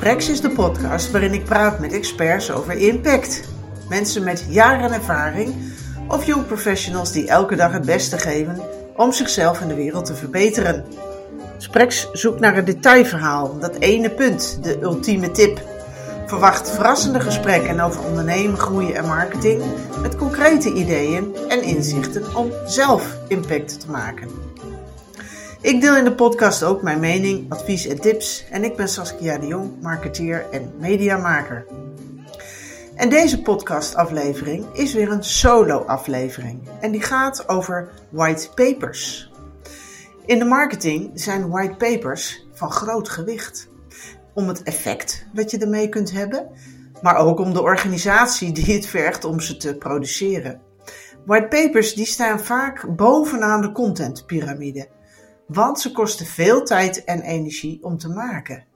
Spreks is de podcast waarin ik praat met experts over impact. Mensen met jaren ervaring of young professionals die elke dag het beste geven om zichzelf en de wereld te verbeteren. Spreks zoekt naar het detailverhaal, dat ene punt, de ultieme tip. Verwacht verrassende gesprekken over ondernemen, groeien en marketing met concrete ideeën en inzichten om zelf impact te maken. Ik deel in de podcast ook mijn mening, advies en tips en ik ben Saskia de Jong, marketeer en mediamaker. En deze podcastaflevering is weer een solo-aflevering en die gaat over white papers. In de marketing zijn white papers van groot gewicht. Om het effect dat je ermee kunt hebben, maar ook om de organisatie die het vergt om ze te produceren. White papers die staan vaak bovenaan de contentpyramide want ze kosten veel tijd en energie om te maken.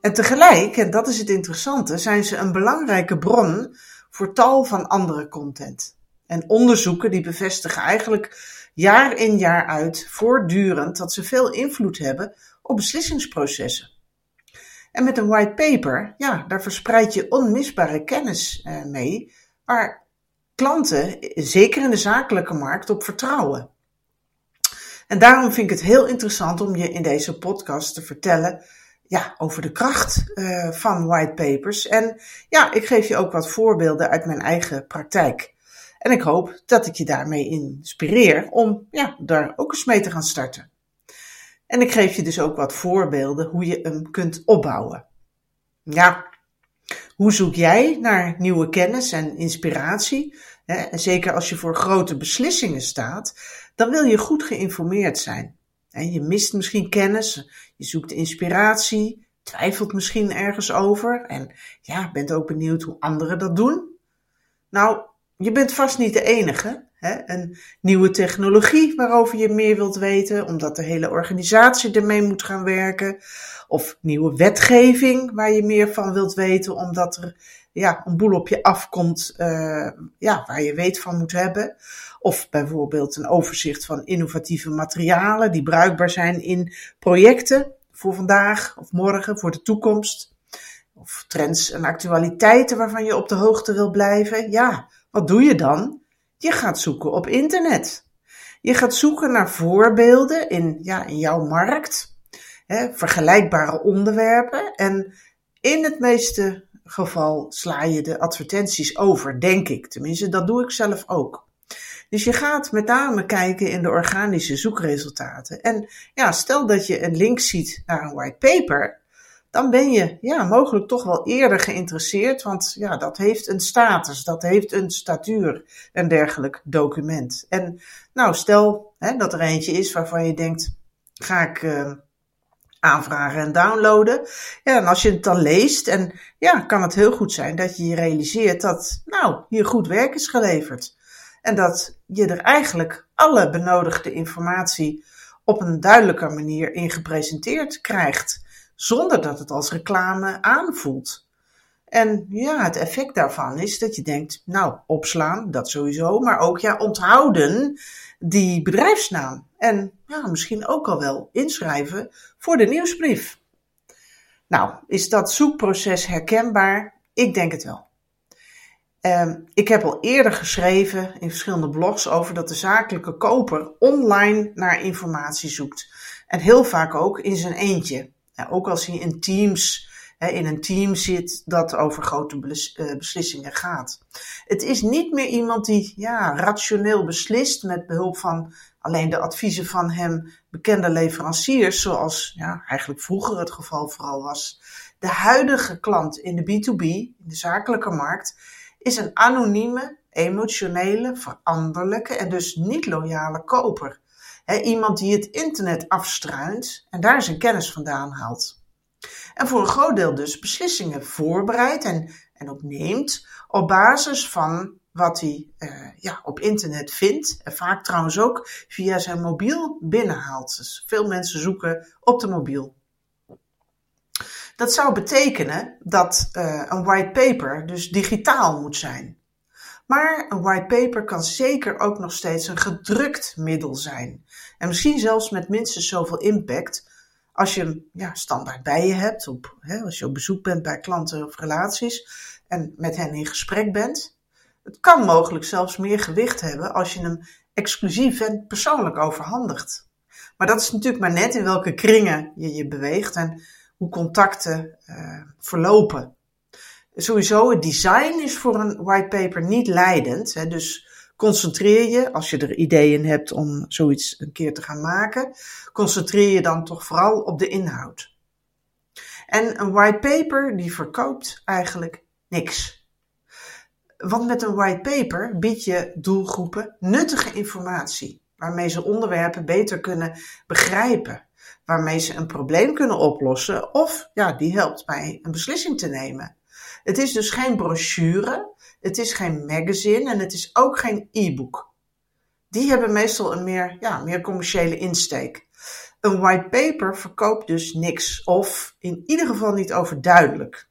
En tegelijk, en dat is het interessante, zijn ze een belangrijke bron voor tal van andere content. En onderzoeken die bevestigen eigenlijk jaar in jaar uit voortdurend dat ze veel invloed hebben op beslissingsprocessen. En met een white paper, ja, daar verspreid je onmisbare kennis eh, mee, waar klanten, zeker in de zakelijke markt, op vertrouwen. En daarom vind ik het heel interessant om je in deze podcast te vertellen ja, over de kracht uh, van white papers. En ja, ik geef je ook wat voorbeelden uit mijn eigen praktijk. En ik hoop dat ik je daarmee inspireer om ja, daar ook eens mee te gaan starten. En ik geef je dus ook wat voorbeelden hoe je hem kunt opbouwen. Ja, hoe zoek jij naar nieuwe kennis en inspiratie? En zeker als je voor grote beslissingen staat, dan wil je goed geïnformeerd zijn. Je mist misschien kennis, je zoekt inspiratie, twijfelt misschien ergens over en ja, bent ook benieuwd hoe anderen dat doen. Nou, je bent vast niet de enige. Hè? Een nieuwe technologie waarover je meer wilt weten, omdat de hele organisatie ermee moet gaan werken. Of nieuwe wetgeving waar je meer van wilt weten, omdat er ja, een boel op je afkomt uh, ja, waar je weet van moet hebben. Of bijvoorbeeld een overzicht van innovatieve materialen die bruikbaar zijn in projecten voor vandaag of morgen, voor de toekomst. Of trends en actualiteiten waarvan je op de hoogte wil blijven. Ja, wat doe je dan? Je gaat zoeken op internet. Je gaat zoeken naar voorbeelden in, ja, in jouw markt, hè, vergelijkbare onderwerpen. En in het meeste geval sla je de advertenties over, denk ik. Tenminste, dat doe ik zelf ook. Dus je gaat met name kijken in de organische zoekresultaten. En ja, stel dat je een link ziet naar een white paper, dan ben je ja, mogelijk toch wel eerder geïnteresseerd, want ja, dat heeft een status, dat heeft een statuur, een dergelijk document. En nou, stel hè, dat er eentje is waarvan je denkt, ga ik uh, aanvragen en downloaden. Ja, en als je het dan leest, en ja, kan het heel goed zijn dat je je realiseert dat, nou, hier goed werk is geleverd. En dat je er eigenlijk alle benodigde informatie op een duidelijke manier in gepresenteerd krijgt, zonder dat het als reclame aanvoelt. En ja, het effect daarvan is dat je denkt, nou, opslaan, dat sowieso, maar ook ja, onthouden die bedrijfsnaam. En ja, misschien ook al wel inschrijven voor de nieuwsbrief. Nou, is dat zoekproces herkenbaar? Ik denk het wel. Um, ik heb al eerder geschreven in verschillende blogs over dat de zakelijke koper online naar informatie zoekt. En heel vaak ook in zijn eentje. Ja, ook als hij in teams, in een team zit dat over grote eh, beslissingen gaat. Het is niet meer iemand die ja, rationeel beslist met behulp van alleen de adviezen van hem bekende leveranciers, zoals ja, eigenlijk vroeger het geval vooral was. De huidige klant in de B2B, in de zakelijke markt, is een anonieme, emotionele, veranderlijke en dus niet loyale koper. iemand die het internet afstruint en daar zijn kennis vandaan haalt. En voor een groot deel dus beslissingen voorbereidt en, en opneemt op basis van wat hij uh, ja, op internet vindt. En vaak trouwens ook via zijn mobiel binnenhaalt. Dus veel mensen zoeken op de mobiel. Dat zou betekenen dat uh, een white paper dus digitaal moet zijn. Maar een white paper kan zeker ook nog steeds een gedrukt middel zijn. En misschien zelfs met minstens zoveel impact als je hem ja, standaard bij je hebt, op, hè, als je op bezoek bent bij klanten of relaties en met hen in gesprek bent. Het kan mogelijk zelfs meer gewicht hebben als je hem exclusief en persoonlijk overhandigt. Maar dat is natuurlijk maar net in welke kringen je je beweegt en hoe contacten uh, verlopen. Sowieso, het design is voor een whitepaper niet leidend. Hè, dus concentreer je, als je er ideeën hebt om zoiets een keer te gaan maken, concentreer je dan toch vooral op de inhoud. En een whitepaper die verkoopt eigenlijk niks. Want met een whitepaper bied je doelgroepen nuttige informatie, waarmee ze onderwerpen beter kunnen begrijpen, waarmee ze een probleem kunnen oplossen of ja, die helpt bij een beslissing te nemen. Het is dus geen brochure, het is geen magazine en het is ook geen e-book. Die hebben meestal een meer, ja, meer commerciële insteek. Een white paper verkoopt dus niks, of in ieder geval niet overduidelijk.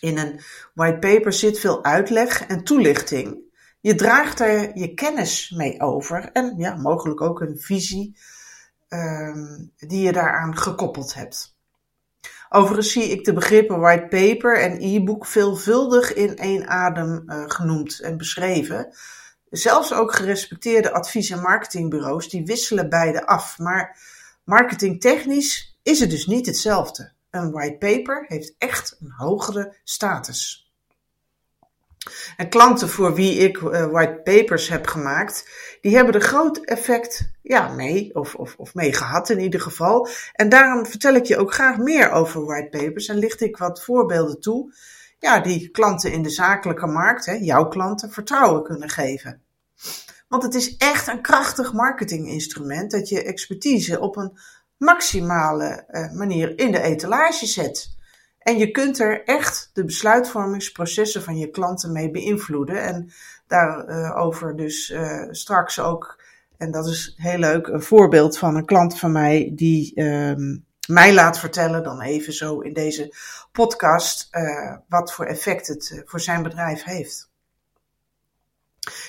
In een white paper zit veel uitleg en toelichting. Je draagt er je kennis mee over en ja, mogelijk ook een visie um, die je daaraan gekoppeld hebt. Overigens zie ik de begrippen white paper en e-book veelvuldig in één adem uh, genoemd en beschreven. Zelfs ook gerespecteerde advies- en marketingbureaus die wisselen beide af. Maar marketingtechnisch is het dus niet hetzelfde. Een white paper heeft echt een hogere status. En klanten voor wie ik uh, white papers heb gemaakt, die hebben er groot effect ja, mee, of, of, of mee gehad in ieder geval. En daarom vertel ik je ook graag meer over white papers en licht ik wat voorbeelden toe, ja, die klanten in de zakelijke markt, hè, jouw klanten, vertrouwen kunnen geven. Want het is echt een krachtig marketinginstrument dat je expertise op een maximale uh, manier in de etalage zet. En je kunt er echt de besluitvormingsprocessen van je klanten mee beïnvloeden. En daarover dus uh, straks ook, en dat is heel leuk, een voorbeeld van een klant van mij die uh, mij laat vertellen, dan even zo in deze podcast, uh, wat voor effect het uh, voor zijn bedrijf heeft.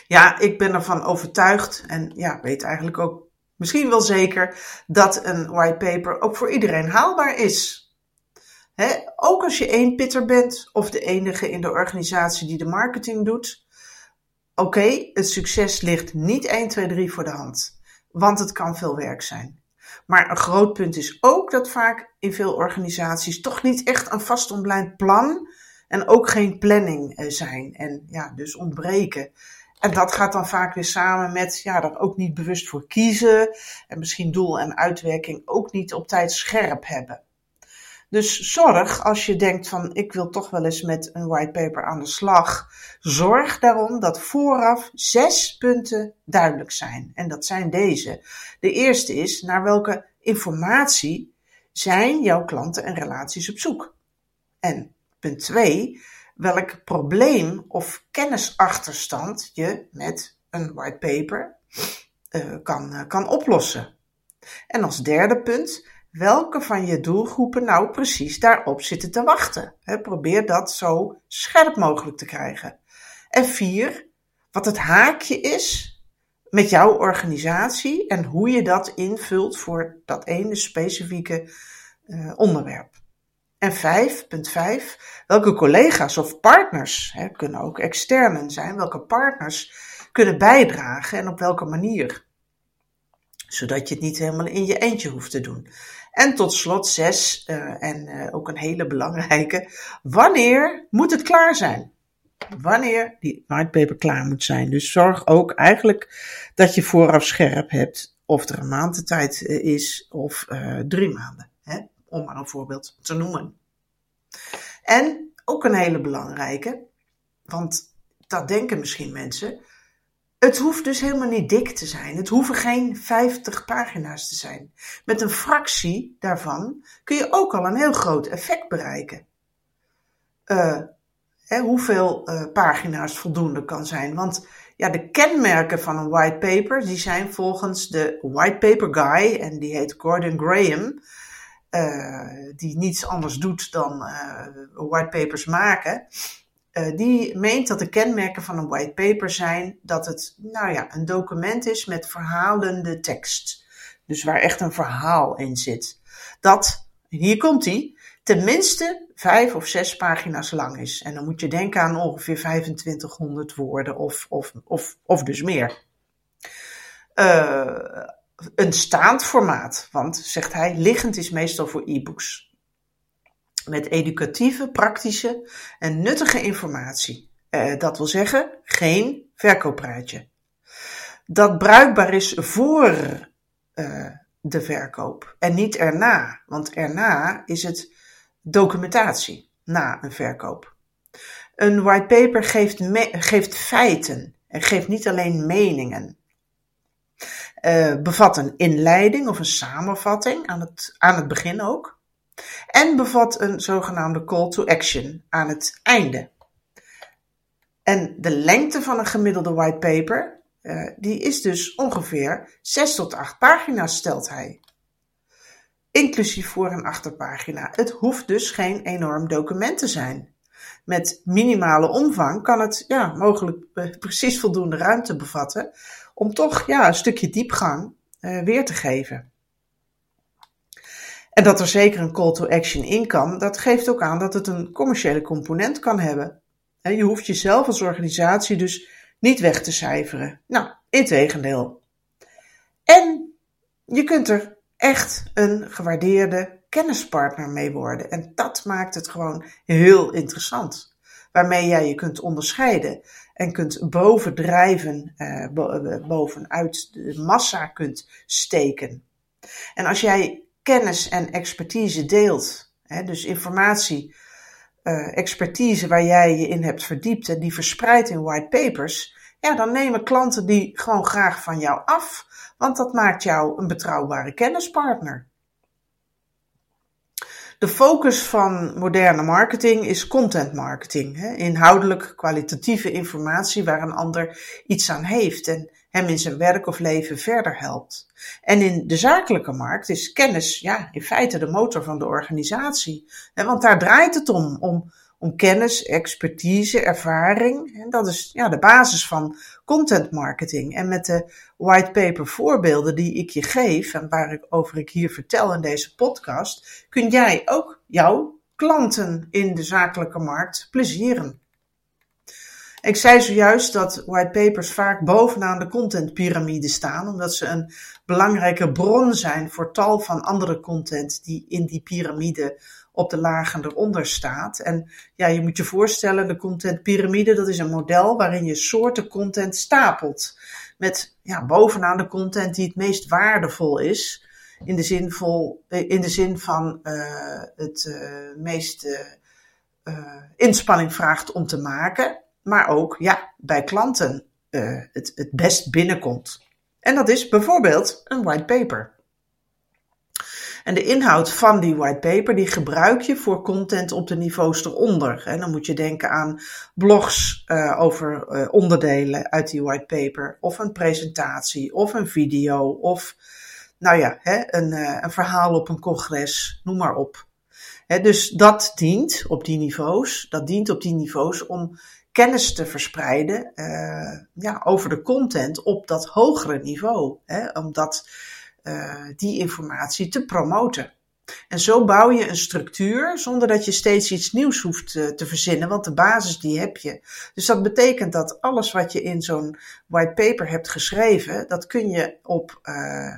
Ja, ik ben ervan overtuigd en ja, weet eigenlijk ook misschien wel zeker dat een whitepaper ook voor iedereen haalbaar is ook als je één pitter bent of de enige in de organisatie die de marketing doet. Oké, het succes ligt niet 1, 2, 3 voor de hand, want het kan veel werk zijn. Maar een groot punt is ook dat vaak in veel organisaties toch niet echt een vast plan en ook geen planning eh, zijn en ja, dus ontbreken. En dat gaat dan vaak weer samen met ja, er ook niet bewust voor kiezen en misschien doel en uitwerking ook niet op tijd scherp hebben. Dus zorg als je denkt van ik wil toch wel eens met een whitepaper aan de slag. Zorg daarom dat vooraf zes punten duidelijk zijn. En dat zijn deze. De eerste is naar welke informatie zijn jouw klanten en relaties op zoek. En punt twee, welk probleem of kennisachterstand je met een whitepaper uh, kan, uh, kan oplossen. En als derde punt, welke van je doelgroepen nou precies daarop zitten te wachten. probeer dat zo scherp mogelijk te krijgen. En vier, wat het haakje is met jouw organisatie en hoe je dat invult voor dat ene specifieke uh, onderwerp. En vijf, punt vijf, welke collega's of partners, hè, kunnen ook externen zijn, welke partners kunnen bijdragen en op welke manier. Zodat je het niet helemaal in je eentje hoeft te doen. En tot slot zes, uh, en uh, ook een hele belangrijke, wanneer moet het klaar zijn? Wanneer die whitepaper klaar moet zijn. Dus zorg ook eigenlijk dat je vooraf scherp hebt of er een maand uh, is of drie maanden. Hè? Om maar een voorbeeld te noemen. En ook een hele belangrijke, want dat denken misschien mensen. Het hoeft dus helemaal niet dik te zijn. Het hoeven geen 50 pagina's te zijn. Met een fractie daarvan kun je ook al een heel groot effect bereiken. Uh, hè, hoeveel uh, pagina's voldoende kan zijn. Want ja, de kenmerken van een white paper, die zijn volgens de white paper guy, en die heet Gordon Graham, uh, die niets anders doet dan white papers maken. Uh, die meent dat de kenmerken van een white paper zijn dat het nou ja, een document is met verhalende tekst. Dus waar echt een verhaal in zit. dat, hier komt hij, tenminste vijf of zes pagina's lang is. En dan moet je denken aan ongeveer 2500 woorden of, of, of, dus meer. Uh, een staand formaat, want, zegt hij, liggend is meestal voor e-books. Met educatieve, praktische en nuttige informatie. Uh, dat wil zeggen, geen verkooppraatje. Dat bruikbaar is voor uh, de verkoop en niet erna, want erna is het documentatie na een verkoop. Een whitepaper geeft, geeft feiten en geeft niet alleen meningen. Uh, bevat een inleiding of een samenvatting aan het, aan het begin ook. En bevat een zogenaamde call to action aan het einde. En de lengte van een gemiddelde whitepaper, uh, die is dus ongeveer 6 tot 8 pagina's, stelt hij inclusief voor- en achterpagina. Het hoeft dus geen enorm document te zijn. Met minimale omvang kan het ja, mogelijk eh, precies voldoende ruimte bevatten om toch ja, een stukje diepgang uh, weer te geven. En dat er zeker een call to action in kan, dat geeft ook aan dat het een commerciële component kan hebben. Je hoeft jezelf als organisatie dus niet weg te cijferen. Nou, integendeel. En je kunt er echt een gewaardeerde kennispartner mee worden. En dat maakt het gewoon heel interessant. Waarmee jij je kunt onderscheiden en kunt bovendrijven, eh, eh, bovenuit de massa kunt steken. En als jij kennis en expertise deelt, hè, dus informatie, uh, expertise waar jij je in hebt verdiept en die verspreidt in white papers, ja, dan nemen klanten die gewoon graag van jou af want dat maakt jou een betrouwbare kennispartner. De focus van moderne marketing is content marketing. Hè? Inhoudelijk kwalitatieve informatie waar een ander iets aan heeft en hem in zijn werk of leven verder helpt. En in de zakelijke markt is kennis ja, in feite de motor van de organisatie. Want daar draait het om, om om kennis, expertise, ervaring. En dat is ja, de basis van content marketing. En met de whitepaper voorbeelden die ik je geef en waarover ik hier vertel in deze podcast, kun jij ook jouw klanten in de zakelijke markt plezieren. Ik zei zojuist dat whitepapers vaak bovenaan de contentpyramide staan, omdat ze een belangrijke bron zijn voor tal van andere content die in die piramide op de lagen eronder staat. En ja, je moet je voorstellen, de contentpyramide, dat is een model waarin je soorten content stapelt. Met ja, bovenaan de content die het meest waardevol is. In de zin, eh, in de zin van uh, het uh, meest uh, inspanning vraagt om te maken. Maar ook ja, bij klanten het, het best binnenkomt. En dat is bijvoorbeeld een white paper. En de inhoud van die whitepaper, die gebruik je voor content op de niveaus eronder. En dan moet je denken aan blogs uh, over uh, onderdelen uit die whitepaper, of een presentatie, of een video, of nou ja, hè, een, een verhaal op een congres, noem maar op. Hè, dus dat dient op die niveaus, dat dient op die niveaus om kennis te verspreiden ja, over de content op dat hogere niveau. Hè, omdat uh, die informatie te promoten. En zo bouw je een structuur zonder dat je steeds iets nieuws hoeft te, te verzinnen, want de basis die heb je. Dus dat betekent dat alles wat je in zo'n white paper hebt geschreven, dat kun je op, uh,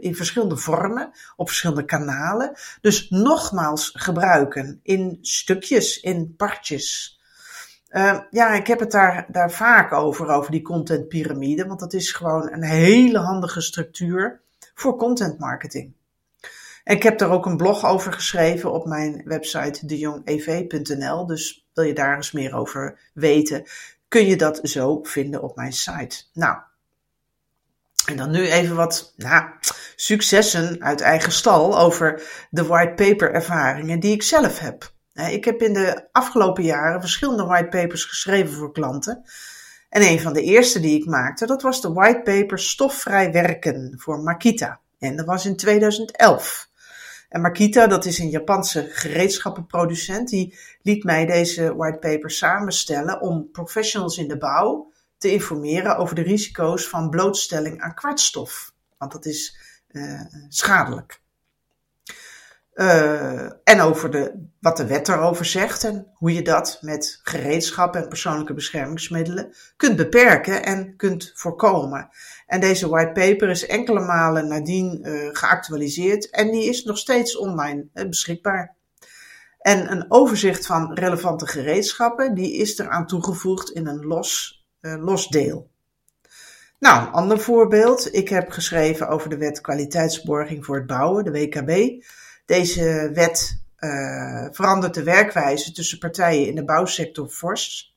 in verschillende vormen, op verschillende kanalen, dus nogmaals gebruiken in stukjes, in partjes. Uh, ja, ik heb het daar, daar vaak over, over die contentpyramide, want dat is gewoon een hele handige structuur voor content marketing. En ik heb daar ook een blog over geschreven op mijn website dejongev.nl. Dus wil je daar eens meer over weten, kun je dat zo vinden op mijn site. Nou, en dan nu even wat nou, successen uit eigen stal over de whitepaper ervaringen die ik zelf heb. Ik heb in de afgelopen jaren verschillende whitepapers geschreven voor klanten. En een van de eerste die ik maakte, dat was de whitepaper Stofvrij Werken voor Makita. En dat was in 2011. En Makita, dat is een Japanse gereedschappenproducent, die liet mij deze whitepaper samenstellen om professionals in de bouw te informeren over de risico's van blootstelling aan kwartstof. Want dat is uh, schadelijk. Uh, en over de, wat de wet daarover zegt en hoe je dat met gereedschap en persoonlijke beschermingsmiddelen kunt beperken en kunt voorkomen. En deze whitepaper is enkele malen nadien uh, geactualiseerd en die is nog steeds online uh, beschikbaar. En een overzicht van relevante gereedschappen die is eraan toegevoegd in een los, los deel. Nou, een ander voorbeeld. Ik heb geschreven over de wet kwaliteitsborging voor het bouwen, de WKB. Deze wet uh, verandert de werkwijze tussen partijen in de bouwsector fors.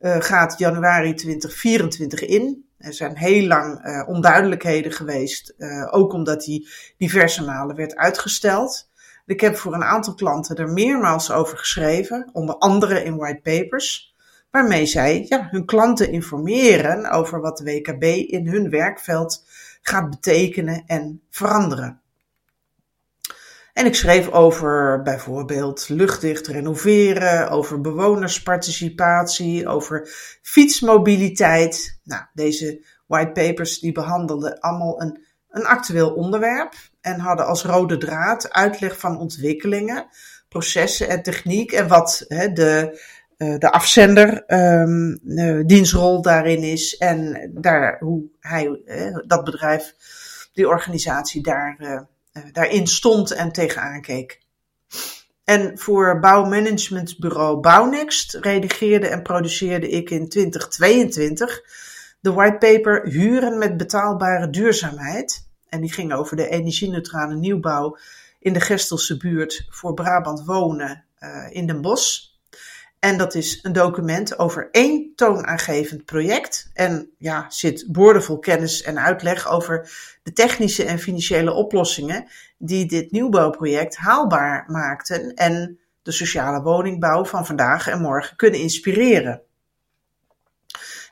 Uh, gaat januari 2024 in. Er zijn heel lang uh, onduidelijkheden geweest, ook omdat die diverse malen werd uitgesteld. Ik heb voor een aantal klanten er meermaals over geschreven, onder andere in white papers, waarmee zij ja, hun klanten informeren over wat de WKB in hun werkveld gaat betekenen en veranderen. En ik schreef over bijvoorbeeld luchtdicht renoveren, over bewonersparticipatie, over fietsmobiliteit. Nou, deze whitepapers die behandelden allemaal een, een actueel onderwerp en hadden als rode draad uitleg van ontwikkelingen, processen en techniek en wat hè, de, uh, de afzender um, dienstrol daarin is en daar, hoe hij, uh, dat bedrijf, die organisatie daar daarin stond en tegenaan keek. En voor bouwmanagementbureau Bouwnext redigeerde en produceerde ik in 2022 de whitepaper Huren met betaalbare duurzaamheid. En die ging over de energieneutrale nieuwbouw in de Gestelse buurt voor Brabant wonen uh, in Den Bosch. En dat is een document over één toonaangevend project. En ja, zit boordevol kennis en uitleg over de technische en financiële oplossingen die dit nieuwbouwproject haalbaar maakten en de sociale woningbouw van vandaag en morgen kunnen inspireren.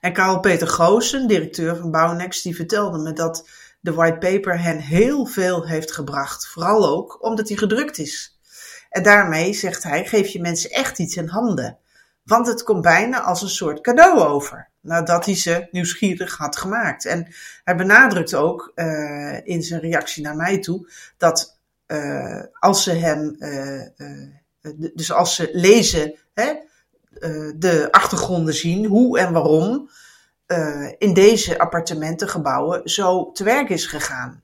En Karel Peter Goosen, directeur van Bouwnext, die vertelde me dat de whitepaper hen heel veel heeft gebracht. Vooral ook omdat hij gedrukt is. En daarmee, zegt hij, geef je mensen echt iets in handen. Want het komt bijna als een soort cadeau over, nadat hij ze nieuwsgierig had gemaakt. En hij benadrukt ook uh, in zijn reactie naar mij toe dat uh, als ze hem, uh, dus als ze lezen, hè, de achtergronden zien, hoe en waarom in deze appartementengebouwen zo te werk is gegaan.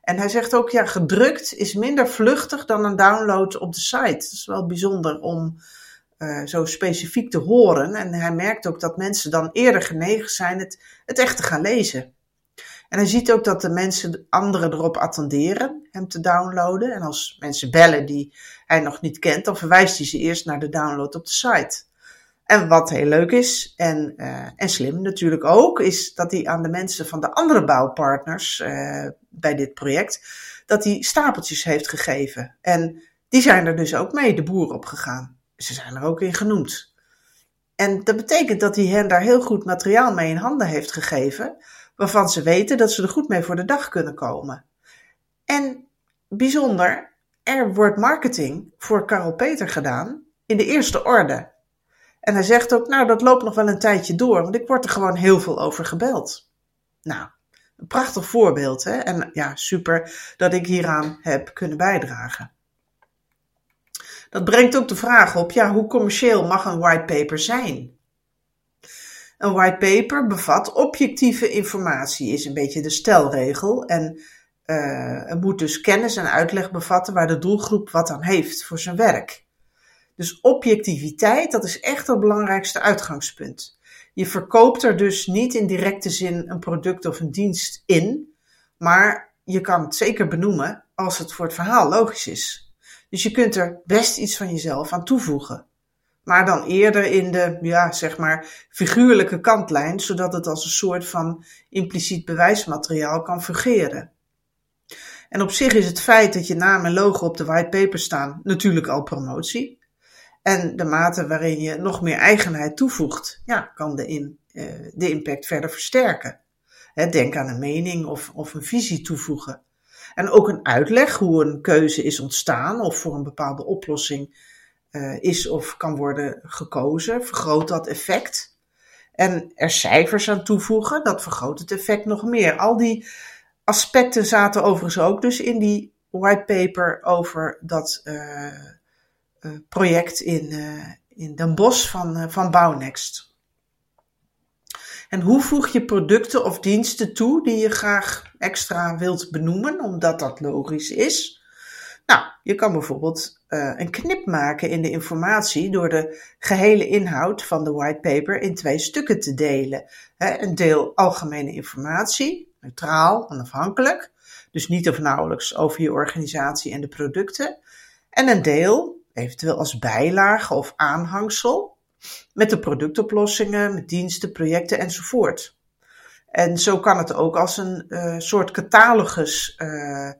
En hij zegt ook, ja, gedrukt is minder vluchtig dan een download op de site. Dat is wel bijzonder om uh, zo specifiek te horen. En hij merkt ook dat mensen dan eerder genegen zijn het, het echt te gaan lezen. En hij ziet ook dat de mensen anderen erop attenderen hem te downloaden. En als mensen bellen die hij nog niet kent, dan verwijst hij ze eerst naar de download op de site. En wat heel leuk is, en, uh, en slim natuurlijk ook, is dat hij aan de mensen van de andere bouwpartners uh, bij dit project, dat hij stapeltjes heeft gegeven. En die zijn er dus ook mee de boer op gegaan. Ze zijn er ook in genoemd. En dat betekent dat hij hen daar heel goed materiaal mee in handen heeft gegeven, waarvan ze weten dat ze er goed mee voor de dag kunnen komen. En bijzonder, er wordt marketing voor Karel Peter gedaan in de eerste orde. En hij zegt ook, nou dat loopt nog wel een tijdje door, want ik word er gewoon heel veel over gebeld. Nou, een prachtig voorbeeld hè. En ja, super dat ik hieraan heb kunnen bijdragen. Dat brengt ook de vraag op, ja, hoe commercieel mag een whitepaper zijn? Een whitepaper bevat objectieve informatie, is een beetje de stelregel. En uh, moet dus kennis en uitleg bevatten waar de doelgroep wat aan heeft voor zijn werk. Dus objectiviteit, dat is echt het belangrijkste uitgangspunt. Je verkoopt er dus niet in directe zin een product of een dienst in, maar je kan het zeker benoemen als het voor het verhaal logisch is. Dus je kunt er best iets van jezelf aan toevoegen. Maar dan eerder in de, ja, zeg maar, figuurlijke kantlijn, zodat het als een soort van impliciet bewijsmateriaal kan fungeren. En op zich is het feit dat je naam en logo op de whitepaper staan natuurlijk al promotie. En de mate waarin je nog meer eigenheid toevoegt, ja, kan de, in, uh, de impact verder versterken. denk aan een mening of, of een visie toevoegen. En ook een uitleg hoe een keuze is ontstaan of voor een bepaalde oplossing uh, is of kan worden gekozen, vergroot dat effect. En er cijfers aan toevoegen, dat vergroot het effect nog meer. Al die aspecten zaten overigens ook dus in die whitepaper over dat project in, in Den Bosch van, van Bouwnext. En hoe voeg je producten of diensten toe die je graag extra wilt benoemen, omdat dat logisch is? Nou, je kan bijvoorbeeld uh, een knip maken in de informatie door de gehele inhoud van de whitepaper in twee stukken te delen. een deel algemene informatie, neutraal, onafhankelijk, dus niet of nauwelijks over je organisatie en de producten. En een deel, eventueel als bijlage of aanhangsel, met de productoplossingen, met diensten, projecten enzovoort. En zo kan het ook als een uh, soort catalogus uh,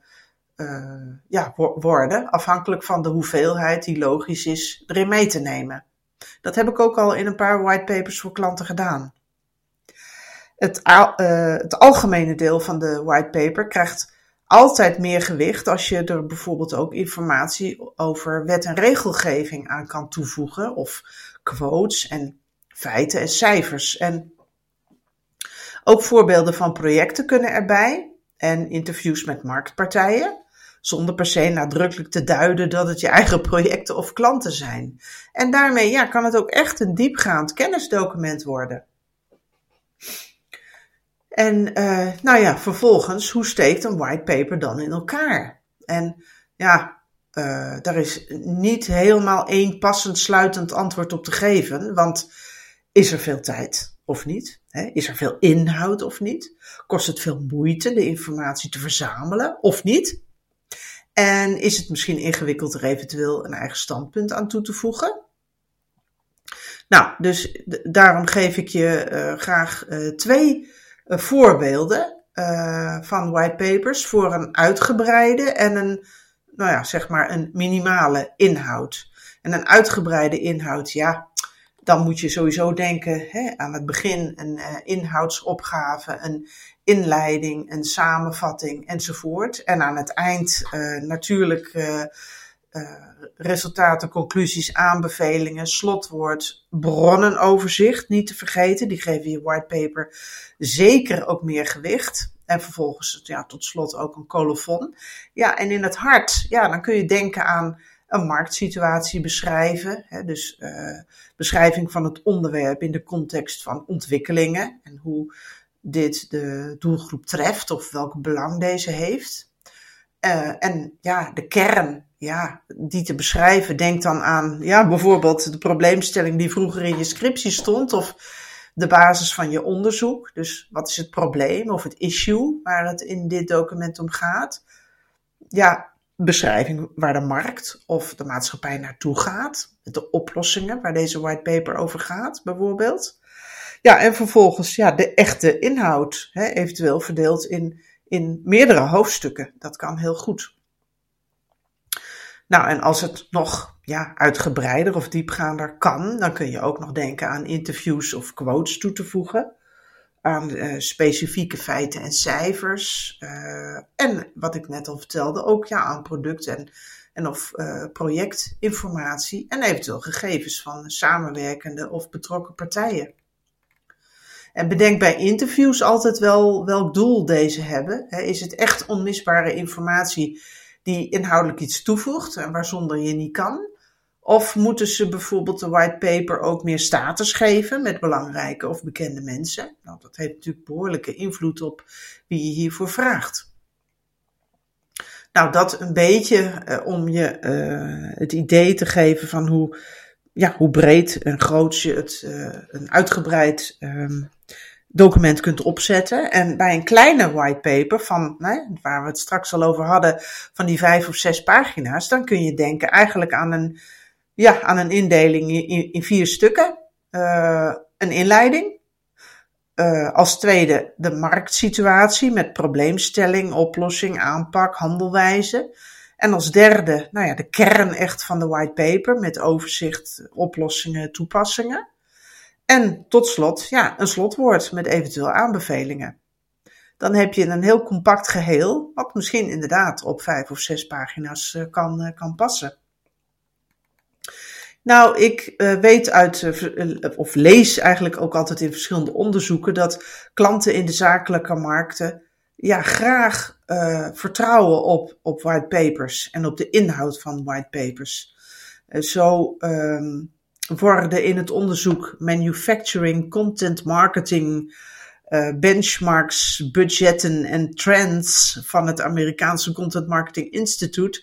uh, ja, worden, afhankelijk van de hoeveelheid die logisch is erin mee te nemen. Dat heb ik ook al in een paar whitepapers voor klanten gedaan. Het, het algemene deel van de whitepaper krijgt altijd meer gewicht als je er bijvoorbeeld ook informatie over wet en regelgeving aan kan toevoegen of quotes en feiten en cijfers. En ook voorbeelden van projecten kunnen erbij en interviews met marktpartijen, zonder per se nadrukkelijk te duiden dat het je eigen projecten of klanten zijn. En daarmee ja, kan het ook echt een diepgaand kennisdocument worden. En uh, nou ja, vervolgens, hoe steekt een whitepaper dan in elkaar? En ja, uh, daar is niet helemaal één passend sluitend antwoord op te geven, want is er veel tijd of niet? Is er veel inhoud of niet? Kost het veel moeite de informatie te verzamelen of niet? En is het misschien ingewikkeld er eventueel een eigen standpunt aan toe te voegen? Nou, dus daarom geef ik je uh, graag uh, twee voorbeelden van whitepapers voor een uitgebreide en een nou ja, zeg maar een minimale inhoud. En een uitgebreide inhoud, ja, dan moet je sowieso denken hè, aan het begin een uh, inhoudsopgave, een inleiding, een samenvatting enzovoort. En aan het eind uh, natuurlijk uh, resultaten, conclusies, aanbevelingen, slotwoord, bronnenoverzicht, niet te vergeten. Die geven je whitepaper zeker ook meer gewicht. En vervolgens ja, tot slot ook een colofon. Ja, en in het hart, ja, dan kun je denken aan een marktsituatie beschrijven. Hè, dus uh, beschrijving van het onderwerp in de context van ontwikkelingen en hoe dit de doelgroep treft of welk belang deze heeft. Uh, en ja, de kern, ja, die te beschrijven, denk dan aan ja, bijvoorbeeld de probleemstelling die vroeger in je scriptie stond of de basis van je onderzoek. Dus wat is het probleem of het issue waar het in dit document om gaat? Ja, beschrijving waar de markt of de maatschappij naartoe gaat. De oplossingen waar deze whitepaper over gaat, bijvoorbeeld. Ja, en vervolgens ja, de echte inhoud, hè, eventueel verdeeld in, in meerdere hoofdstukken. Dat kan heel goed. Nou, en als het nog ja, uitgebreider of diepgaander kan, dan kun je ook nog denken aan interviews of quotes toe te voegen. Aan uh, specifieke feiten en cijfers. Uh, en wat ik net al vertelde, ook ja, aan product- en, en of uh, projectinformatie. En eventueel gegevens van samenwerkende of betrokken partijen. En bedenk bij interviews altijd wel welk doel deze hebben. is het echt onmisbare informatie die inhoudelijk iets toevoegt en waar zonder je niet kan? Of moeten ze bijvoorbeeld de white paper ook meer status geven met belangrijke of bekende mensen? Nou, dat heeft natuurlijk behoorlijke invloed op wie je hiervoor vraagt. Nou, dat een beetje uh, om je uh, het idee te geven van hoe, ja, hoe breed en groot je het, uh, een uitgebreid um, document kunt opzetten. En bij een kleine whitepaper van, nou, waar we het straks al over hadden, van die vijf of zes pagina's, dan kun je denken eigenlijk aan een, ja, aan een indeling in, in vier stukken. Uh, een inleiding. Uh, als tweede de marktsituatie met probleemstelling, oplossing, aanpak, handelwijze. En als derde, nou ja, de kern echt van de whitepaper met overzicht, oplossingen, toepassingen. En tot slot, ja, een slotwoord met eventueel aanbevelingen. Dan heb je een heel compact geheel, wat misschien inderdaad op vijf of zes pagina's uh, kan, uh, kan passen. Nou, ik uh, weet uit, of lees eigenlijk ook altijd in verschillende onderzoeken, dat klanten in de zakelijke markten ja, graag vertrouwen op, op whitepapers en op de inhoud van whitepapers. Zo um, worden in het onderzoek manufacturing, content marketing, uh, benchmarks, budgetten en trends van het Amerikaanse Content Marketing Institute.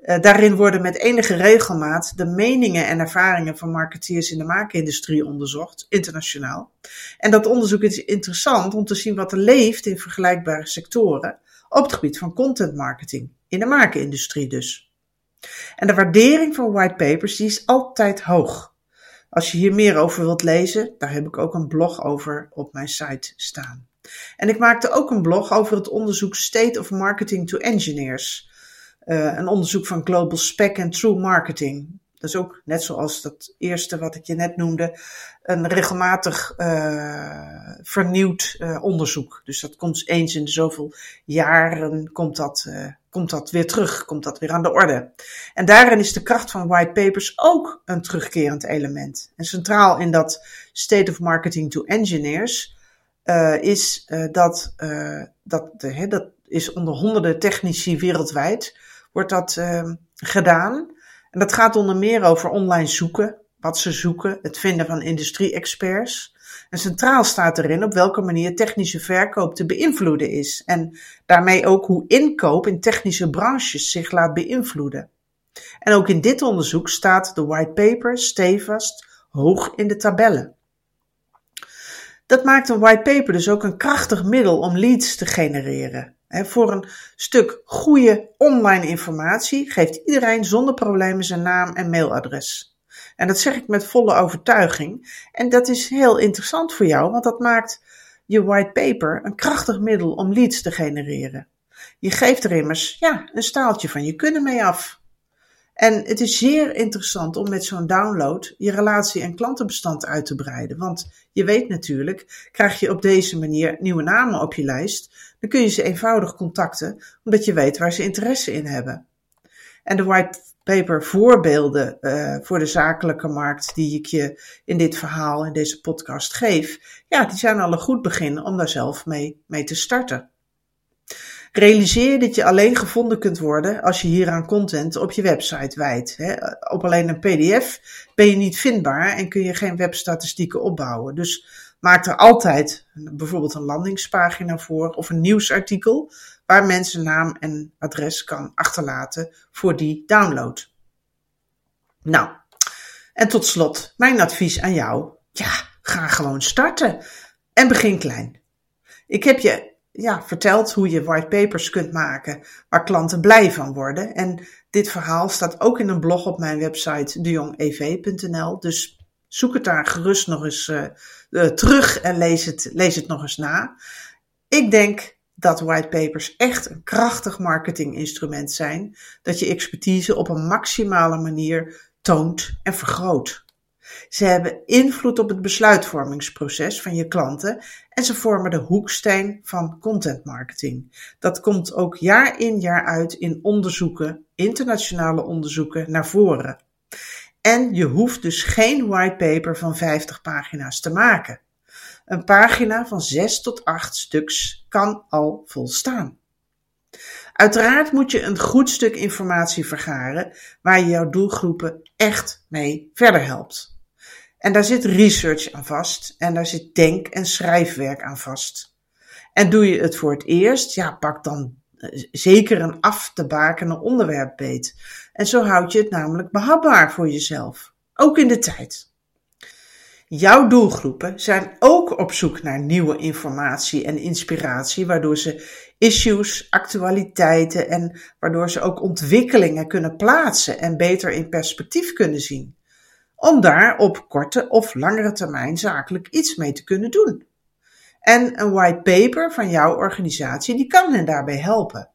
Uh, daarin worden met enige regelmaat de meningen en ervaringen van marketeers in de maakindustrie onderzocht, internationaal. En dat onderzoek is interessant om te zien wat er leeft in vergelijkbare sectoren op het gebied van content marketing, in de maakindustrie dus. En de waardering van whitepapers die is altijd hoog. Als je hier meer over wilt lezen, daar heb ik ook een blog over op mijn site staan. En ik maakte ook een blog over het onderzoek State of Marketing to Engineers. Uh, een onderzoek van Global Spec and True Marketing. Dat is ook net zoals dat eerste wat ik je net noemde, een regelmatig uh, vernieuwd uh, onderzoek. Dus dat komt eens in zoveel jaren komt dat, komt dat weer terug, komt dat weer aan de orde. En daarin is de kracht van white papers ook een terugkerend element. En centraal in dat State of Marketing to Engineers is dat, dat, de, dat is onder honderden technici wereldwijd, wordt dat ehm, gedaan. En dat gaat onder meer over online zoeken, wat ze zoeken, het vinden van industrie-experts. En centraal staat erin op welke manier technische verkoop te beïnvloeden is. En daarmee ook hoe inkoop in technische branches zich laat beïnvloeden. En ook in dit onderzoek staat de white paper stevast hoog in de tabellen. Dat maakt een white paper dus ook een krachtig middel om leads te genereren voor een stuk goede online informatie geeft iedereen zonder problemen zijn naam en mailadres. En dat zeg ik met volle overtuiging. En dat is heel interessant voor jou, want dat maakt je white paper een krachtig middel om leads te genereren. Je geeft er immers ja, een staaltje van je kunnen mee af. En het is zeer interessant om met zo'n download je relatie en klantenbestand uit te breiden. Want je weet natuurlijk, krijg je op deze manier nieuwe namen op je lijst, dan kun je ze eenvoudig contacten, omdat je weet waar ze interesse in hebben. En de white paper voorbeelden uh, voor de zakelijke markt die ik je in dit verhaal, in deze podcast geef, ja, die zijn al een goed begin om daar zelf mee, mee te starten. Realiseer dat je alleen gevonden kunt worden als je hieraan content op je website wijdt. Op alleen een PDF ben je niet vindbaar en kun je geen webstatistieken opbouwen. Dus maak er altijd bijvoorbeeld een landingspagina voor of een nieuwsartikel waar mensen naam en adres kan achterlaten voor die download. Nou, en tot slot mijn advies aan jou. Ja, ga gewoon starten en begin klein. Ik heb je ja, vertelt hoe je white papers kunt maken waar klanten blij van worden. En dit verhaal staat ook in een blog op mijn website dejongev.nl. Dus zoek het daar gerust nog eens uh, uh, terug en lees het, lees het nog eens na. Ik denk dat white papers echt een krachtig marketinginstrument zijn, dat je expertise op een maximale manier toont en vergroot. Ze hebben invloed op het besluitvormingsproces van je klanten en ze vormen de hoeksteen van content marketing. Dat komt ook jaar in jaar uit in onderzoeken, internationale onderzoeken, naar voren. En je hoeft dus geen whitepaper van 50 pagina's te maken. Een pagina van 6 tot 8 stuks kan al volstaan. Uiteraard moet je een goed stuk informatie vergaren waar je jouw doelgroepen echt mee verder helpt. En daar zit research aan vast en daar zit denk- en schrijfwerk aan vast. En doe je het voor het eerst, ja, pak dan eh, zeker een af te bakenen onderwerp beet. En zo houd je het namelijk behapbaar voor jezelf, ook in de tijd. Jouw doelgroepen zijn ook op zoek naar nieuwe informatie en inspiratie, waardoor ze issues, actualiteiten en waardoor ze ook ontwikkelingen kunnen plaatsen en beter in perspectief kunnen zien om daar op korte of langere termijn zakelijk iets mee te kunnen doen. En een white paper van jouw organisatie, die kan hen daarbij helpen.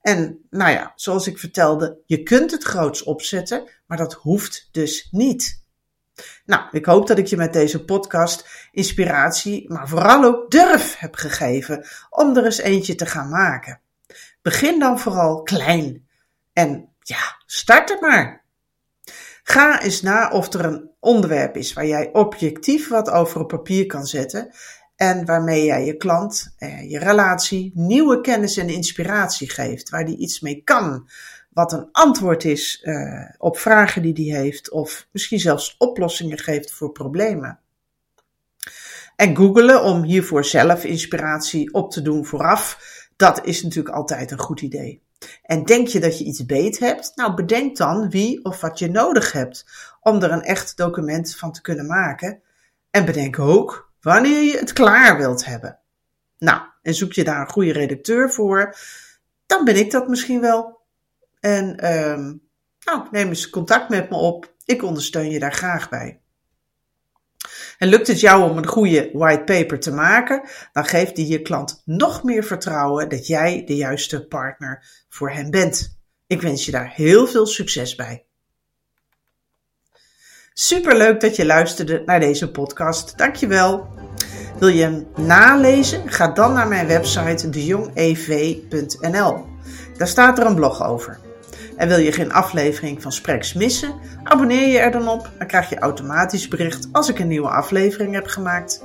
En nou ja, zoals ik vertelde, je kunt het groots opzetten, maar dat hoeft dus niet. Nou, ik hoop dat ik je met deze podcast inspiratie, maar vooral ook durf heb gegeven om er eens eentje te gaan maken. Begin dan vooral klein. En ja, start er maar. Ga eens na of er een onderwerp is waar jij objectief wat over op papier kan zetten en waarmee jij je klant, eh, je relatie, nieuwe kennis en inspiratie geeft, waar die iets mee kan, wat een antwoord is uh, op vragen die die heeft, of misschien zelfs oplossingen geeft voor problemen. En googelen om hiervoor zelf inspiratie op te doen vooraf, dat is natuurlijk altijd een goed idee. En denk je dat je iets beet hebt? Nou, bedenk dan wie of wat je nodig hebt om er een echt document van te kunnen maken. En bedenk ook wanneer je het klaar wilt hebben. Nou, en zoek je daar een goede redacteur voor, dan ben ik dat misschien wel. En um, nou, neem eens contact met me op. Ik ondersteun je daar graag bij. En lukt het jou om een goede white paper te maken, dan geeft die je klant nog meer vertrouwen dat jij de juiste partner voor hem bent. Ik wens je daar heel veel succes bij. Super leuk dat je luisterde naar deze podcast. Dankjewel. Wil je hem nalezen? Ga dan naar mijn website dejongev.nl. Daar staat er een blog over. En wil je geen aflevering van Spreks missen? Abonneer je er dan op. Dan krijg je automatisch bericht als ik een nieuwe aflevering heb gemaakt.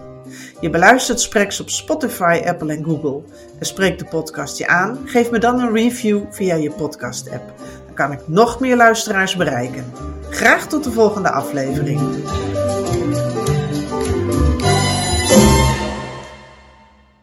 Je beluistert Spreks op Spotify, Apple en Google. En spreekt de podcast je aan? Geef me dan een review via je podcast-app. Dan kan ik nog meer luisteraars bereiken. Graag tot de volgende aflevering.